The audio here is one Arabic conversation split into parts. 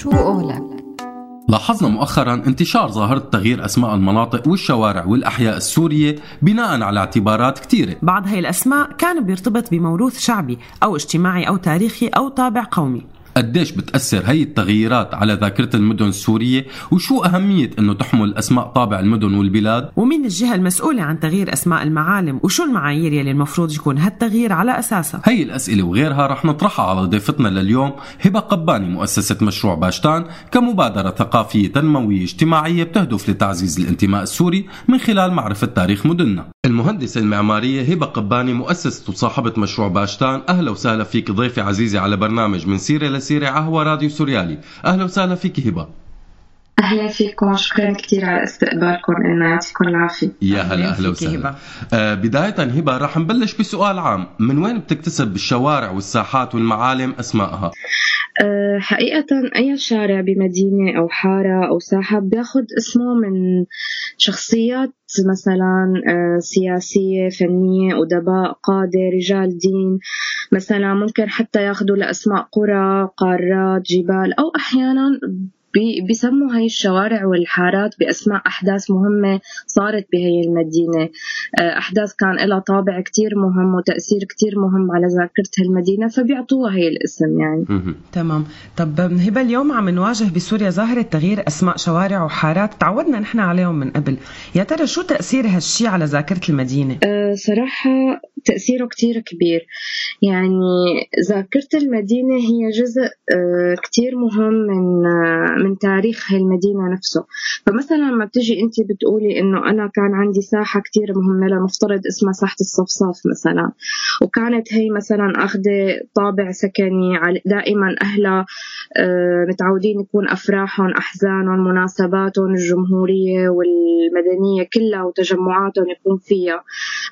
شو قولك؟ لاحظنا مؤخرا انتشار ظاهرة تغيير أسماء المناطق والشوارع والأحياء السورية بناء على اعتبارات كثيرة بعض هاي الأسماء كان بيرتبط بموروث شعبي أو اجتماعي أو تاريخي أو طابع قومي قديش بتأثر هي التغييرات على ذاكرة المدن السورية وشو أهمية أنه تحمل أسماء طابع المدن والبلاد؟ ومين الجهة المسؤولة عن تغيير أسماء المعالم وشو المعايير يلي المفروض يكون هالتغيير على أساسها؟ هي الأسئلة وغيرها رح نطرحها على ضيفتنا لليوم هبة قباني مؤسسة مشروع باشتان كمبادرة ثقافية تنموية اجتماعية بتهدف لتعزيز الانتماء السوري من خلال معرفة تاريخ مدننا. المهندسة المعمارية هبة قباني مؤسسة وصاحبة مشروع باشتان. أهلا وسهلا فيك ضيفة عزيزة على برنامج من سيرة لسيرة عهوى راديو سوريالي. أهلا وسهلا فيك هبة. أهلا فيكم. شكرا كثير على استقبالكم. إن يعطيكم العافية. يا هلا أهلا وسهلا. آه بداية هبة رح نبلش بسؤال عام. من وين بتكتسب الشوارع والساحات والمعالم أسمائها؟ أه حقيقة أي شارع بمدينة أو حارة أو ساحة بياخد اسمه من شخصيات مثلا أه سياسية فنية أدباء قادة رجال دين مثلا ممكن حتى ياخدوا لأسماء قرى قارات جبال أو أحيانا بيسموا هاي الشوارع والحارات بأسماء أحداث مهمة صارت بهي المدينة. آه، أحداث كان لها طابع كتير مهم وتأثير كتير مهم على ذاكرة المدينة فبيعطوها هي الاسم يعني. تمام. طب هبة اليوم عم نواجه بسوريا ظاهرة تغيير أسماء شوارع وحارات تعودنا نحن عليهم من قبل. يا ترى شو تأثير هالشي على ذاكرة المدينة؟ أه صراحة تأثيره كتير كبير. يعني ذاكرة المدينة هي جزء أه كتير مهم من أه من تاريخ هالمدينة نفسه. فمثلا لما بتجي أنت بتقولي إنه أنا كان عندي ساحة كتير مهمة لنفترض اسمها ساحة الصفصاف مثلا وكانت هي مثلا أخذة طابع سكني دائما أهلها آه، متعودين يكون أفراحهم أحزانهم مناسباتهم الجمهورية والمدنية كلها وتجمعاتهم يكون فيها.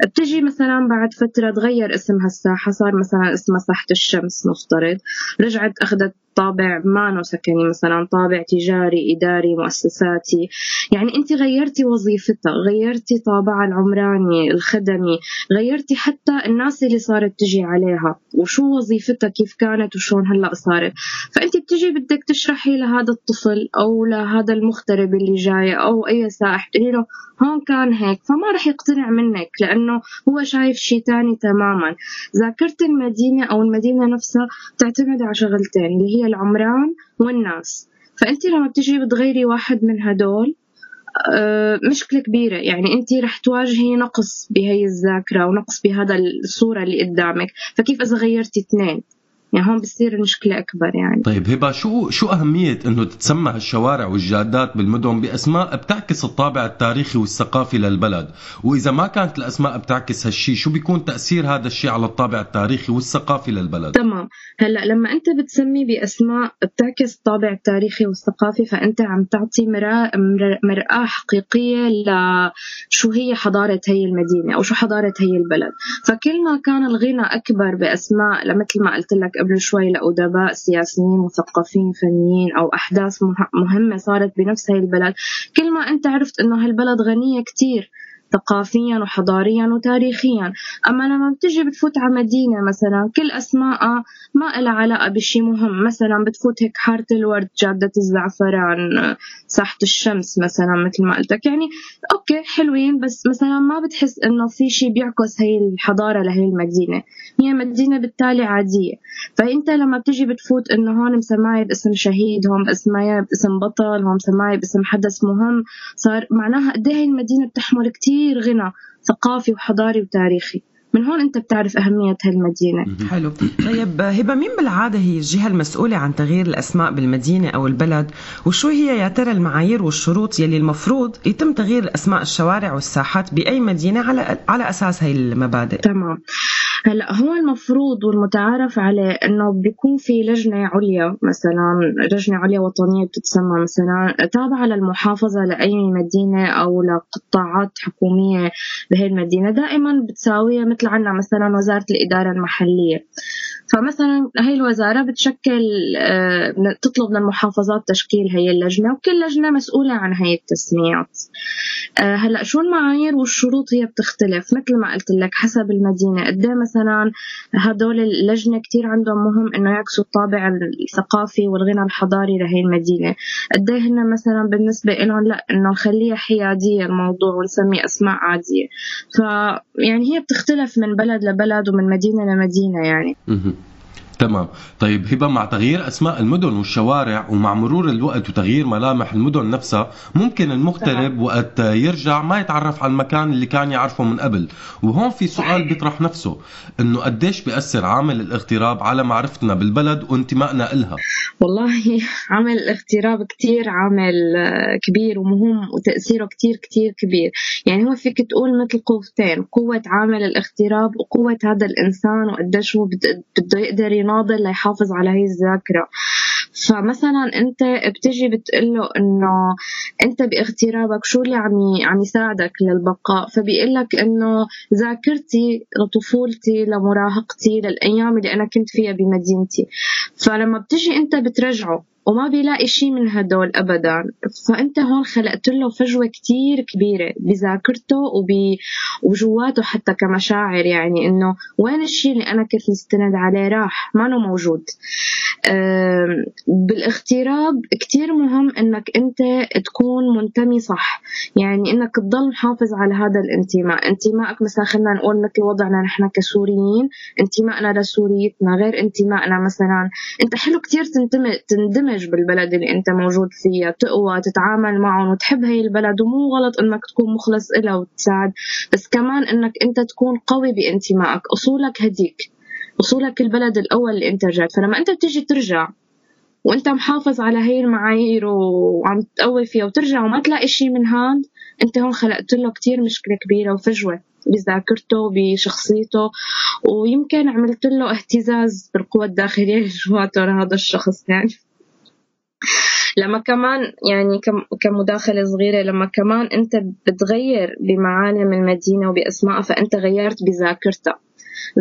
بتجي مثلا بعد فترة تغير اسم هالساحة صار مثلا اسمها ساحة الشمس نفترض رجعت أخذت طابع ما سكني مثلا طابع تجاري إداري مؤسساتي. يعني أنت غيرتي وظيفتها غيرتي طابعها العمراني الخدمي غيرتي حتى الناس اللي صارت تجي عليها. وشو وظيفتها كيف كانت؟ وشون هلأ صارت؟ فأنت بتجي بدك تشرحي لهذا الطفل أو لهذا المغترب اللي جاي أو أي سائح تقولي له هون كان هيك فما رح يقتنع منك لأنه هو شايف شيء تاني تماما. ذاكرة المدينة أو المدينة نفسها تعتمد على شغلتين اللي هي العمران والناس. فأنت لما بتجي بتغيري واحد من هدول آه، مشكلة كبيرة. يعني أنت رح تواجهي نقص بهي الذاكرة ونقص بهذا الصورة اللي قدامك. فكيف إذا غيرتي اثنين؟ يعني هون بتصير المشكلة أكبر يعني. طيب هبة شو شو أهمية إنه تتسمى الشوارع والجادات بالمدن بأسماء بتعكس الطابع التاريخي والثقافي للبلد، وإذا ما كانت الأسماء بتعكس هالشيء شو بيكون تأثير هذا الشيء على الطابع التاريخي والثقافي للبلد؟ تمام، هلأ لما أنت بتسمي بأسماء بتعكس الطابع التاريخي والثقافي فأنت عم تعطي مرآة مرآة حقيقية لشو هي حضارة هي المدينة أو شو حضارة هي البلد، فكل ما كان الغنى أكبر بأسماء مثل ما قلت لك قبل شوي لأدباء سياسيين مثقفين فنيين أو أحداث مهمة صارت بنفس هاي البلد. كل ما أنت عرفت أنه هالبلد غنية كتير ثقافيا وحضاريا وتاريخيا. أما لما بتجي بتفوت على مدينة مثلا كل أسماء ما إلها علاقة بشي مهم. مثلا بتفوت هيك حارة الورد جادة الزعفران ساحة الشمس مثلا مثل ما قلتك. يعني أوكي حلوين بس مثلا ما بتحس إنه في شي بيعكس هي الحضارة لهي المدينة. هي مدينة بالتالي عادية. فأنت لما بتجي بتفوت إنه هون مسماية باسم شهيد هون مسماية باسم بطل هون مسماية باسم حدث مهم صار معناها قد هي المدينة بتحمل كتير كثير غنى ثقافي وحضاري وتاريخي. من هون انت بتعرف أهمية هالمدينة. حلو. طيب هبة مين بالعادة هي الجهة المسؤولة عن تغيير الأسماء بالمدينة أو البلد؟ وشو هي يا ترى المعايير والشروط يلي المفروض يتم تغيير أسماء الشوارع والساحات بأي مدينة على على أساس هي المبادئ؟ تمام. هلأ هو المفروض والمتعارف عليه إنه بيكون في لجنة عليا مثلا لجنة عليا وطنية بتتسمى مثلا تابعة للمحافظة لأي مدينة أو لقطاعات حكومية بهي المدينة. دائما بتساويها مثل عنا مثلا وزارة الإدارة المحلية. فمثلا هي الوزارة بتشكل آه، تطلب من المحافظات تشكيل هي اللجنة وكل لجنة مسؤولة عن هي التسميات. آه، هلأ شو المعايير والشروط هي بتختلف؟ مثل ما قلت لك حسب المدينة. قد إيه مثلا هدول اللجنة كتير عندهم مهم إنه يعكسوا الطابع الثقافي والغنى الحضاري لهي المدينة. قد إيه هن مثلا بالنسبة لهم لأ إنه نخليها حيادية الموضوع ونسمي أسماء عادية. فيعني هي بتختلف من بلد لبلد ومن مدينة لمدينة يعني. تمام. طيب هبة مع تغيير أسماء المدن والشوارع ومع مرور الوقت وتغيير ملامح المدن نفسها ممكن المغترب وقت يرجع ما يتعرف على المكان اللي كان يعرفه من قبل. وهون في سؤال بيطرح نفسه إنه قديش بيأثر عامل الاغتراب على معرفتنا بالبلد وانتمائنا إلها؟ والله عامل الاغتراب كتير عامل كبير ومهم وتأثيره كتير كتير كبير. يعني هو فيك تقول مثل قوتين قوة عامل الاغتراب وقوة هذا الإنسان وقديش هو بده يقدر ناضل ليحافظ على هي الذاكرة. فمثلا أنت بتجي بتقول له إنه أنت باغترابك شو اللي عم عم يساعدك للبقاء؟ فبيقول لك إنه ذاكرتي لطفولتي لمراهقتي للأيام اللي أنا كنت فيها بمدينتي. فلما بتجي أنت بترجعه وما بيلاقي شيء من هدول ابدا فأنت هون خلقت له فجوة كتير كبيرة بذاكرته. وجواته حتى كمشاعر يعني إنه وين الشيء اللي أنا كنت مستند عليه راح ما موجود بالاغتراب كتير مهم إنك أنت تكون منتمي صح. يعني إنك تضل محافظ على هذا الانتماء. انتمائك مثلا خلينا نقول مثل وضعنا نحن كسوريين انتمائنا لسوريتنا غير انتمائنا مثلا. أنت حلو كتير تندمج بالبلد اللي أنت موجود فيها تقوى تتعامل معهم وتحب هي البلد ومو غلط إنك تكون مخلص إلها وتساعد. بس كمان إنك أنت تكون قوي بانتمائك. أصولك هديك. أصولك البلد الأول اللي أنت رجعت فلما أنت بتيجي ترجع وأنت محافظ على هي المعايير وعم تقوي فيها وترجع وما تلاقي شيء من هاد أنت هون خلقت له كتير مشكلة كبيرة وفجوة بذاكرته بشخصيته ويمكن عملت له اهتزاز بالقوى الداخلية جواته لهذا الشخص يعني. لما كمان يعني كمداخلة صغيرة لما كمان أنت بتغير بمعالم المدينة وبأسمائها فأنت غيرت بذاكرتها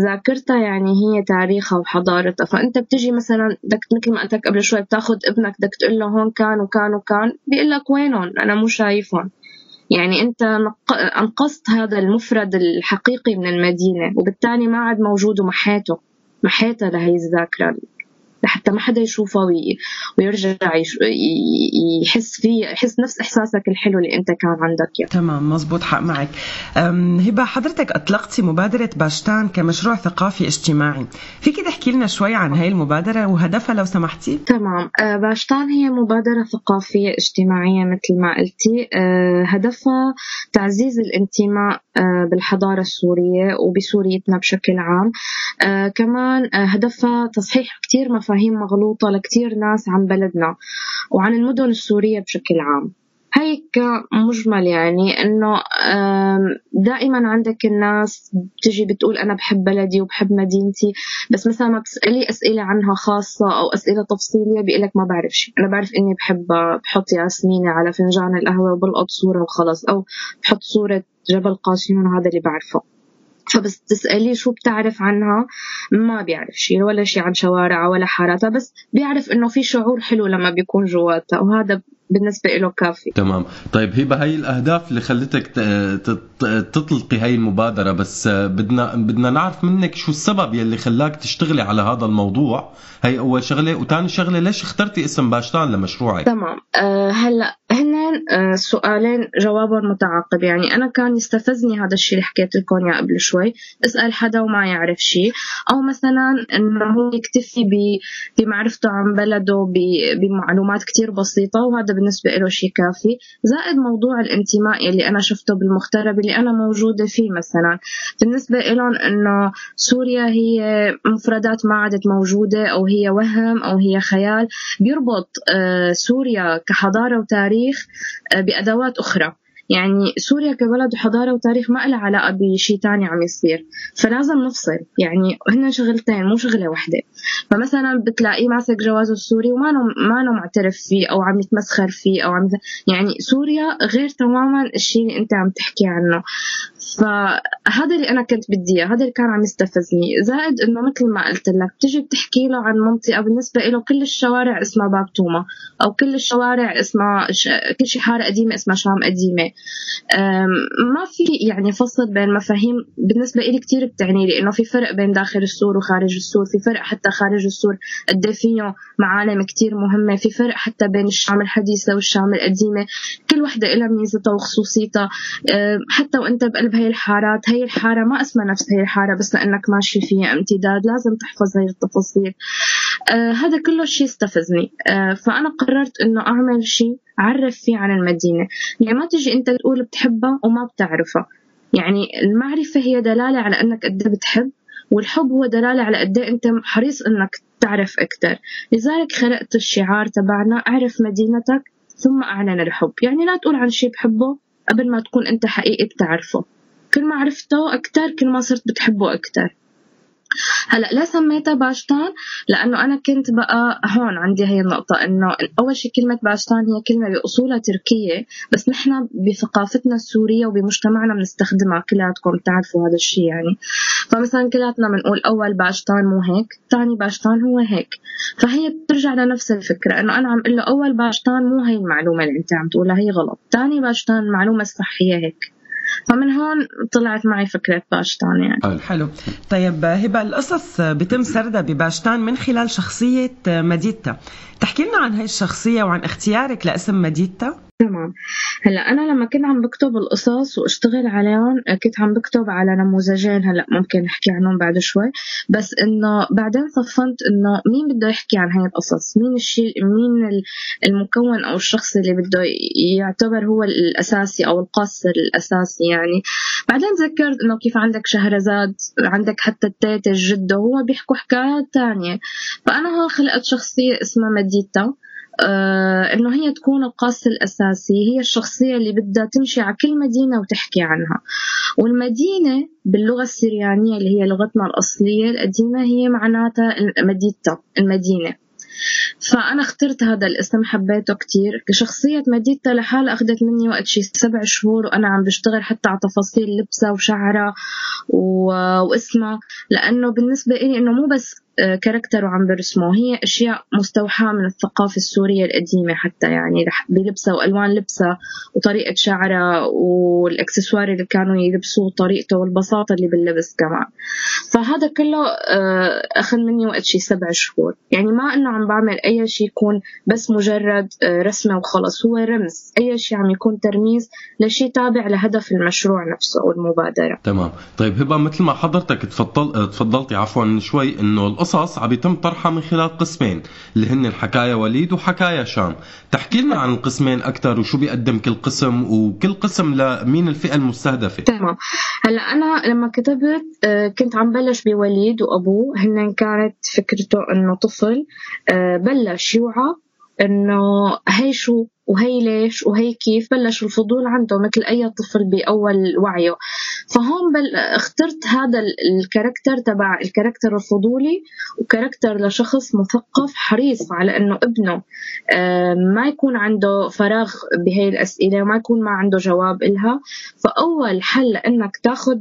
ذاكرتها يعني هي تاريخها وحضارتها. فأنت بتجي مثلا بدك مثل ما قلت لك قبل شوي بتاخذ ابنك بدك تقول له هون كان وكان وكان بيقول لك وينهم؟ أنا مو شايفهم. يعني أنت أنقذت هذا المفرد الحقيقي من المدينة وبالتالي ما عاد موجود ومحيته. محيتها لهي الذاكرة. لحتى ما حدا يشوفه ويرجع يحس فيه يحس نفس إحساسك الحلو اللي أنت كان عندك. يعني. تمام مزبوط حق معك. هبة حضرتك اطلقتي مبادرة باشتان كمشروع ثقافي اجتماعي. فيك تحكي لنا شوي عن هاي المبادرة وهدفها لو سمحتي؟ تمام. أه، باشتان هي مبادرة ثقافية اجتماعية مثل ما قلتي. أه، هدفها تعزيز الانتماء أه، بالحضارة السورية وبسوريتنا بشكل عام. كمان هدفها تصحيح كثير مفاهيم مغلوطة لكتير ناس عن بلدنا وعن المدن السورية بشكل عام. هيك مجمل يعني إنه دائما عندك الناس بتجي بتقول أنا بحب بلدي وبحب مدينتي بس مثلا ما بتسألي أسئلة عنها خاصة أو أسئلة تفصيلية بيقول لك ما بعرف شيء أنا بعرف إني بحب بحط ياسمينه على فنجان القهوة وبلقط صورة وخلص أو بحط صورة جبل قاسيون هذا اللي بعرفه. فبس تسأليه شو بتعرف عنها؟ ما بيعرف شيء ولا شيء عن شوارعها ولا حاراتها بس بيعرف إنه في شعور حلو لما بيكون جواتها وهذا بالنسبة له كافي. تمام. طيب هبة هي الأهداف اللي خلتك تطلقي هاي المبادرة بس بدنا بدنا نعرف منك شو السبب يلي خلاك تشتغلي على هذا الموضوع. هي أول شغلة. وثاني شغلة ليش اخترتي اسم باشتان لمشروعك؟ تمام. أه هلأ هن أه سؤالين جوابهم متعاقب. يعني أنا كان يستفزني هذا الشيء اللي حكيت لكم إياه قبل شوي. اسأل حدا وما يعرف شيء أو مثلا إنه هو يكتفي بمعرفته عن بلده بمعلومات كتير بسيطة وهذا بالنسبة له شيء كافي. زائد موضوع الانتماء اللي أنا شفته بالمغترب اللي أنا موجودة فيه مثلا. بالنسبة لهم أنه سوريا هي مفردات ما عادت موجودة أو هي وهم أو هي خيال. بيربط آه، سوريا كحضارة وتاريخ آه، بأدوات أخرى. يعني سوريا كبلد وحضاره وتاريخ ما لها علاقة بشيء تاني عم يصير. فلازم نفصل. يعني هن شغلتين مو شغلة واحدة فمثلا بتلاقيه ماسك جوازه السوري وما ما معترف فيه أو عم يتمسخر فيه أو عم يعني سوريا غير تماما الشيء اللي أنت عم تحكي عنه. فهذا اللي أنا كنت بدي هذا اللي كان عم يستفزني. زائد إنه مثل ما قلت لك بتجي بتحكي له عن منطقة بالنسبة له كل الشوارع اسمها باب توما أو كل الشوارع اسمها ش... كل شيء حارة قديمة اسمها شام قديمة. ما في يعني فصل بين مفاهيم بالنسبة لي كثير بتعني لي إنه في فرق بين داخل السور وخارج السور في فرق حتى خارج السور قد فيه معالم كثير مهمة في فرق حتى بين الشام الحديثة والشام القديمة. كل وحدة لها ميزتها وخصوصيتها. حتى وإنت بقلب هي الحارات هي الحارة ما اسمها نفس هي الحارة بس لأنك ماشي فيها امتداد لازم تحفظ هي التفاصيل. آه هذا كله شيء استفزني. آه فأنا قررت إنه أعمل شيء أعرف فيه عن المدينة. يعني ما تجي أنت تقول بتحبها وما بتعرفها. يعني المعرفة هي دلالة على إنك قد إيه بتحب والحب هو دلالة على قد إيه أنت حريص إنك تعرف أكثر لذلك خلقت الشعار تبعنا أعرف مدينتك ثم أعلن الحب. يعني لا تقول عن شيء بحبه قبل ما تكون أنت حقيقي بتعرفه. كل ما عرفته أكتر كل ما صرت بتحبه أكتر. هلأ لا سميتها باشتان لأنه أنا كنت بقى هون عندي هي النقطة إنه أول شيء كلمة باشتان هي كلمة بأصولها تركية بس نحن بثقافتنا السورية وبمجتمعنا بنستخدمها كلياتكم بتعرفوا هذا الشيء يعني. فمثلا كلياتنا بنقول أول باشتان مو هيك ثاني باشتان هو هيك. فهي بترجع لنفس الفكرة إنه أنا عم أقول له أول باشتان مو هي المعلومة اللي أنت عم تقولها هي غلط. ثاني باشتان المعلومه الصحيه هيك. فمن هون طلعت معي فكرة باشتان يعني. حلو. طيب هبة القصص بتم سردها بباشتان من خلال شخصية مديتا. تحكي لنا عن هاي الشخصية وعن اختيارك لاسم مديتا؟ تمام. هلأ أنا لما كنت عم بكتب القصص واشتغل عليهم كنت عم بكتب على نموذجين هلأ ممكن نحكي عنهم بعد شوي. بس إنه بعدين صفنت إنه مين بده يحكي عن هاي القصص؟ مين الشيء مين المكون أو الشخص اللي بده يعتبر هو الأساسي أو القاصر الأساسي يعني؟ بعدين تذكرت إنه كيف عندك شهرزاد عندك حتى التيتا الجدة هو بيحكوا حكايات تانية. فأنا هون خلقت شخصية اسمها مديتا إنه هي تكون القاص الأساسي هي الشخصية اللي بدها تمشي على كل مدينة وتحكي عنها. والمدينة باللغة السريانية اللي هي لغتنا الأصلية القديمة هي معناتها مدينه المدينة. فأنا اخترت هذا الاسم حبيته كتير. شخصية مديتا لحالها أخذت مني وقت شي سبع شهور وأنا عم بشتغل حتى على تفاصيل لبسها وشعرها و... واسمها. لأنه بالنسبة لي إنه مو بس كاركتر وعم برسمه. هي أشياء مستوحاة من الثقافة السورية القديمة حتى يعني بلبسها وألوان لبسها وطريقة شعرها والإكسسوار اللي كانوا يلبسوه وطريقته والبساطة اللي باللبس كمان. فهذا كله آه، أخذ مني وقت شي سبع شهور. يعني ما إنه عم بعمل أي شيء يكون بس مجرد آه، رسمة وخلص. هو رمز. أي شيء عم يكون ترميز لشيء تابع لهدف المشروع نفسه أو المبادرة. تمام. طيب هبة مثل ما حضرتك تفضل تفضلتي عفوا شوي إنه القصص عم يتم طرحها من خلال قسمين اللي هن حكايا وليد وحكايا شام. تحكي لنا عن القسمين أكثر وشو بيقدم كل قسم وكل قسم لمين الفئة المستهدفة. تمام. هلأ أنا لما كتبت آه، كنت عم بلش بوليد وأبوه هن كانت فكرته إنه طفل آه، بلش يوعى إنه هي شو وهي ليش وهي كيف بلش الفضول عنده مثل أي طفل بأول وعيه. فهون بل اخترت هذا ال character تبع ال character الفضولي و character لشخص مثقف حريص على أنه ابنه ما يكون عنده فراغ بهي الأسئلة ما يكون ما عنده جواب إلها. فأول حل لأنك تاخذ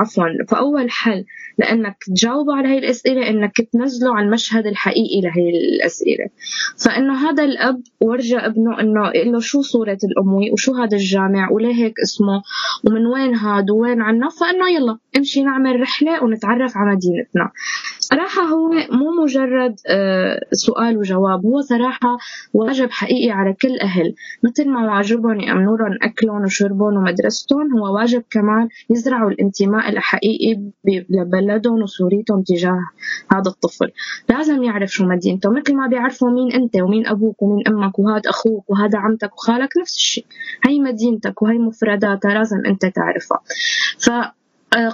عفوا فأول حل لأنك تجاوبه على هي الأسئلة إنك تنزله على المشهد الحقيقي لهي الأسئلة. فإنه هذا الأب ورجى ابنه إنه له شو صورة الأموي وشو هذا الجامع وليه هيك اسمه ومن وين هاد وين عنا؟ فإنه يلا امشي نعمل رحلة ونتعرف على مدينتنا صراحة هو مو مجرد آه، سؤال وجواب هو صراحة واجب حقيقي على كل أهل. مثل ما واجبهم يأمنوا لهم أكلهم وشربهم ومدرستهم هو واجب كمان يزرعوا الانتماء الحقيقي لبلدهم وسوريتهم تجاه هذا الطفل. لازم يعرف شو مدينته. مثل ما بيعرفوا مين أنت ومين أبوك ومين أمك وهذا أخوك وهذا عمتك وخالك نفس الشيء. هي مدينتك وهي مفرداتها لازم أنت تعرفها. ف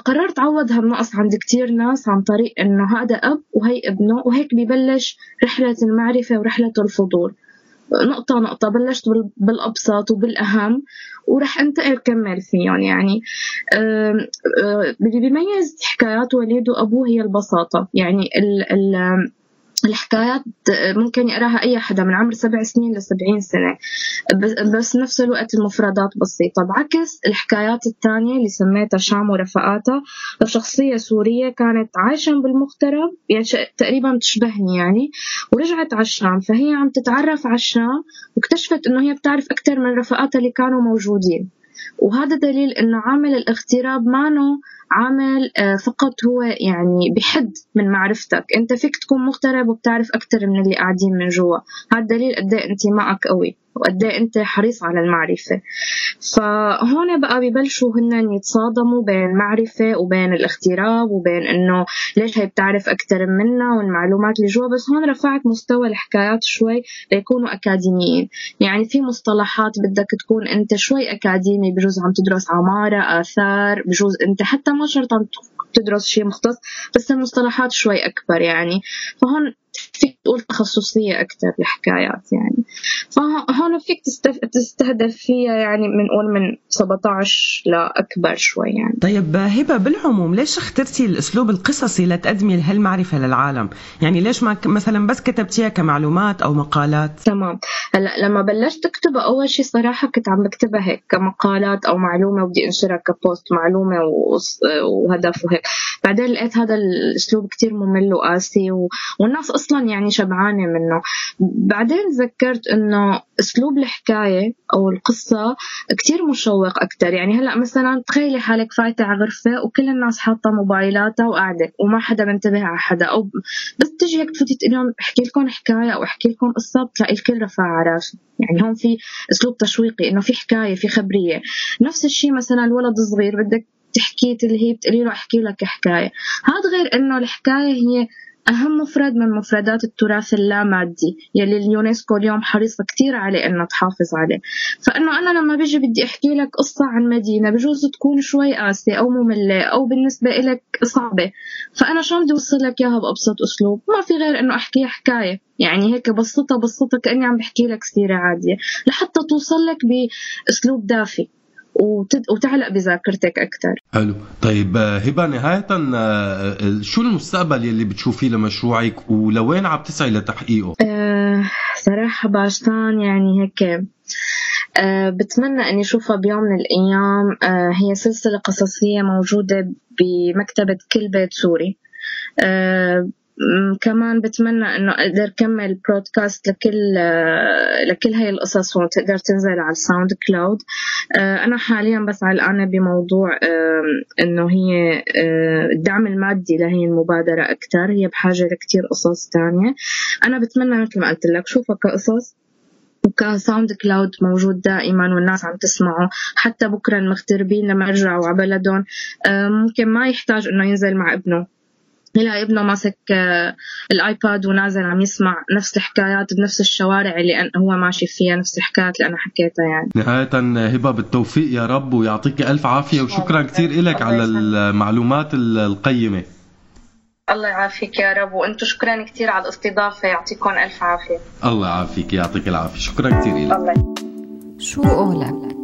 قررت عوض هالنقص عند كتير ناس عن طريق إنه هذا أب وهي ابنه وهيك ببلش رحلة المعرفة ورحلة الفضول نقطة نقطة بلشت بالأبسط وبالأهم ورح أنتقل كمل فيهم يعني. اللي بيميز حكايات وليد وأبوه هي البساطة. يعني ال ال الحكايات ممكن يقراها أي حدا من عمر سبع سنين لسبعين سنة. بس نفس الوقت المفردات بسيطة. بعكس الحكايات الثانية اللي سميتها شام ورفقاتها. لشخصية سورية كانت عايشة بالمغترب يعني تقريبا بتشبهني يعني ورجعت على الشام. فهي عم تتعرف على الشام واكتشفت إنه هي بتعرف أكثر من رفقاتها اللي كانوا موجودين. وهذا دليل إنه عامل الاغتراب مانو عامل آه، فقط هو يعني بحد من معرفتك. أنت فيك تكون مغترب وبتعرف أكثر من اللي قاعدين من جوا. هذا دليل قد إيه انتمائك قوي. وقد إيه أنت حريص على المعرفة. فهون بقى ببلشوا هن يتصادموا بين المعرفه وبين الاغتراب وبين إنه ليش هي بتعرف أكثر منا والمعلومات اللي جوا. بس هون رفعت مستوى الحكايات شوي ليكونوا أكاديميين. يعني في مصطلحات بدك تكون أنت شوي أكاديمي بجوز عم تدرس عمارة آثار بجوز أنت حتى ما شرط عم تدرس شيء مختص بس المصطلحات شوي أكبر يعني. فهون فيك تقول تخصصية أكثر الحكايات يعني. فهون فيك تستهدف فيها يعني بنقول من 17 لأكبر شوي يعني. طيب هبة بالعموم ليش اخترتي الأسلوب القصصي لتقدمي هالمعرفة للعالم؟ يعني ليش ما مثلا بس كتبتيها كمعلومات أو مقالات؟ تمام. هلأ لما بلشت أكتبها أول شيء صراحة كنت عم بكتبها هيك كمقالات أو معلومة وبدي أنشرها كبوست معلومة وهدف وهيك. بعدين لقيت هذا الأسلوب كتير ممل وقاسي و... والناس أصلا يعني شبعانة منه. بعدين تذكرت إنه أسلوب الحكاية أو القصة كتير مشوق أكتر. يعني هلأ مثلا تخيلي حالك فايتة على غرفة وكل الناس حاطة موبايلاتها وقاعدة وما حدا منتبه على حدا. أو بس تجي هيك تفوتي تقول لهم احكي لكم حكاية أو أحكي لكم قصة بتلاقي الكل رفع على راسه يعني هون في أسلوب تشويقي إنه في حكاية في خبرية. نفس الشيء مثلا الولد الصغير بدك تحكي اللي هي بتقولي له أحكي لك حكاية. هذا غير إنه الحكاية هي أهم مفرد من مفردات التراث اللامادي يلي اليونسكو اليوم حريصة كتير عليه إنها تحافظ عليه. فإنه أنا لما بيجي بدي أحكي لك قصة عن مدينة بجوز تكون شوي قاسية أو مملة أو بالنسبة إلك صعبة. فأنا شلون بدي أوصل لك إياها بأبسط أسلوب؟ ما في غير إنه أحكيها حكاية. يعني هيك بسطها بسطها كأني عم بحكي لك سيرة عادية. لحتى توصل لك بأسلوب دافي. وتعلق بذاكرتك أكثر حلو. طيب آه، هبة نهاية آه، آه، شو المستقبل يلي بتشوفيه لمشروعك ولوين عم تسعي لتحقيقه؟ أه صراحة باشتان يعني هيك أه بتمنى إني أشوفها بيوم من الأيام. أه هي سلسلة قصصية موجودة بمكتبة كل بيت سوري. أه كمان بتمنى إنه أقدر كمل broadcast لكل لكل هاي القصص وتقدر تنزل على ال SoundCloud آه، أنا حاليا بس علقانه بموضوع إنه هي آه، الدعم المادي لهي المبادرة أكثر هي بحاجة لكثير قصص تانية. أنا بتمنى مثل ما قلت لك شوفها كقصص وك SoundCloud موجود دائما والناس عم تسمعه. حتى بكرة المغتربين لما يرجعوا على بلدهم آه، ممكن ما يحتاج إنه ينزل مع ابنه. يلاقي ابنه ماسك آه، الآيباد ونازل عم يسمع نفس الحكايات بنفس الشوارع اللي هو ماشي فيها نفس الحكايات اللي أنا حكيتها يعني. نهاية هبة بالتوفيق يا رب ويعطيك ألف عافية وشكرا كثير لك على المعلومات القيمة. الله يعافيك يا رب وأنتم شكرا كثير على الاستضافة يعطيكم ألف عافية. الله يعافيك يعطيك العافية شكرا كثير لك الله شو قولك